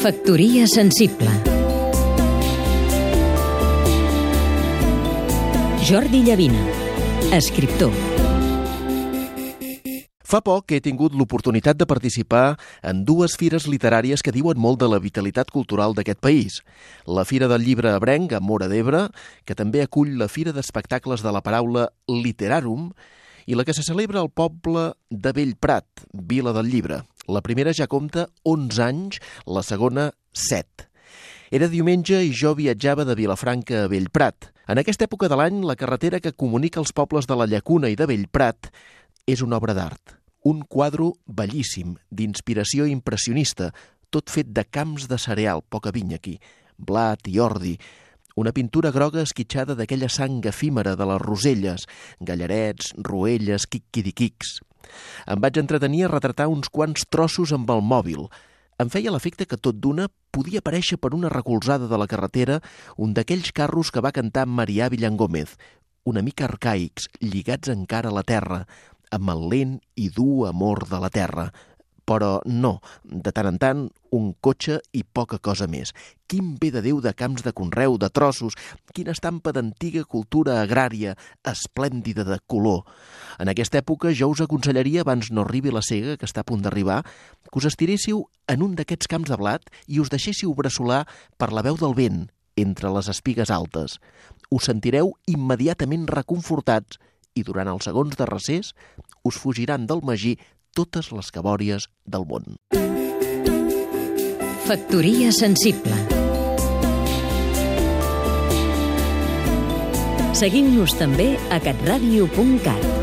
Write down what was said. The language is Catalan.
Factoria sensible Jordi Llavina, escriptor Fa poc he tingut l'oportunitat de participar en dues fires literàries que diuen molt de la vitalitat cultural d'aquest país. La Fira del Llibre Abrenc, a Mora d'Ebre, que també acull la Fira d'Espectacles de la Paraula Literarum, i la que se celebra al poble de Bellprat, Vila del Llibre. La primera ja compta 11 anys, la segona 7. Era diumenge i jo viatjava de Vilafranca a Bellprat. En aquesta època de l'any, la carretera que comunica els pobles de la Llacuna i de Bellprat és una obra d'art un quadre bellíssim, d'inspiració impressionista, tot fet de camps de cereal, poca vinya aquí, blat i ordi, una pintura groga esquitxada d'aquella sang efímera de les roselles, gallarets, ruelles, quiquidiquics. Em vaig entretenir a retratar uns quants trossos amb el mòbil. Em feia l'efecte que tot d'una podia aparèixer per una recolzada de la carretera un d'aquells carros que va cantar Marià Villangómez, una mica arcaics, lligats encara a la terra, amb el lent i dur amor de la terra. Però no, de tant en tant, un cotxe i poca cosa més. Quin bé de Déu de camps de conreu, de trossos, quina estampa d'antiga cultura agrària, esplèndida de color. En aquesta època jo us aconsellaria, abans no arribi la cega, que està a punt d'arribar, que us estiréssiu en un d'aquests camps de blat i us deixéssiu bressolar per la veu del vent entre les espigues altes. Us sentireu immediatament reconfortats i durant els segons de recés us fugiran del magí totes les cabòries del món. Factoria sensible Seguim-nos també a catradio.cat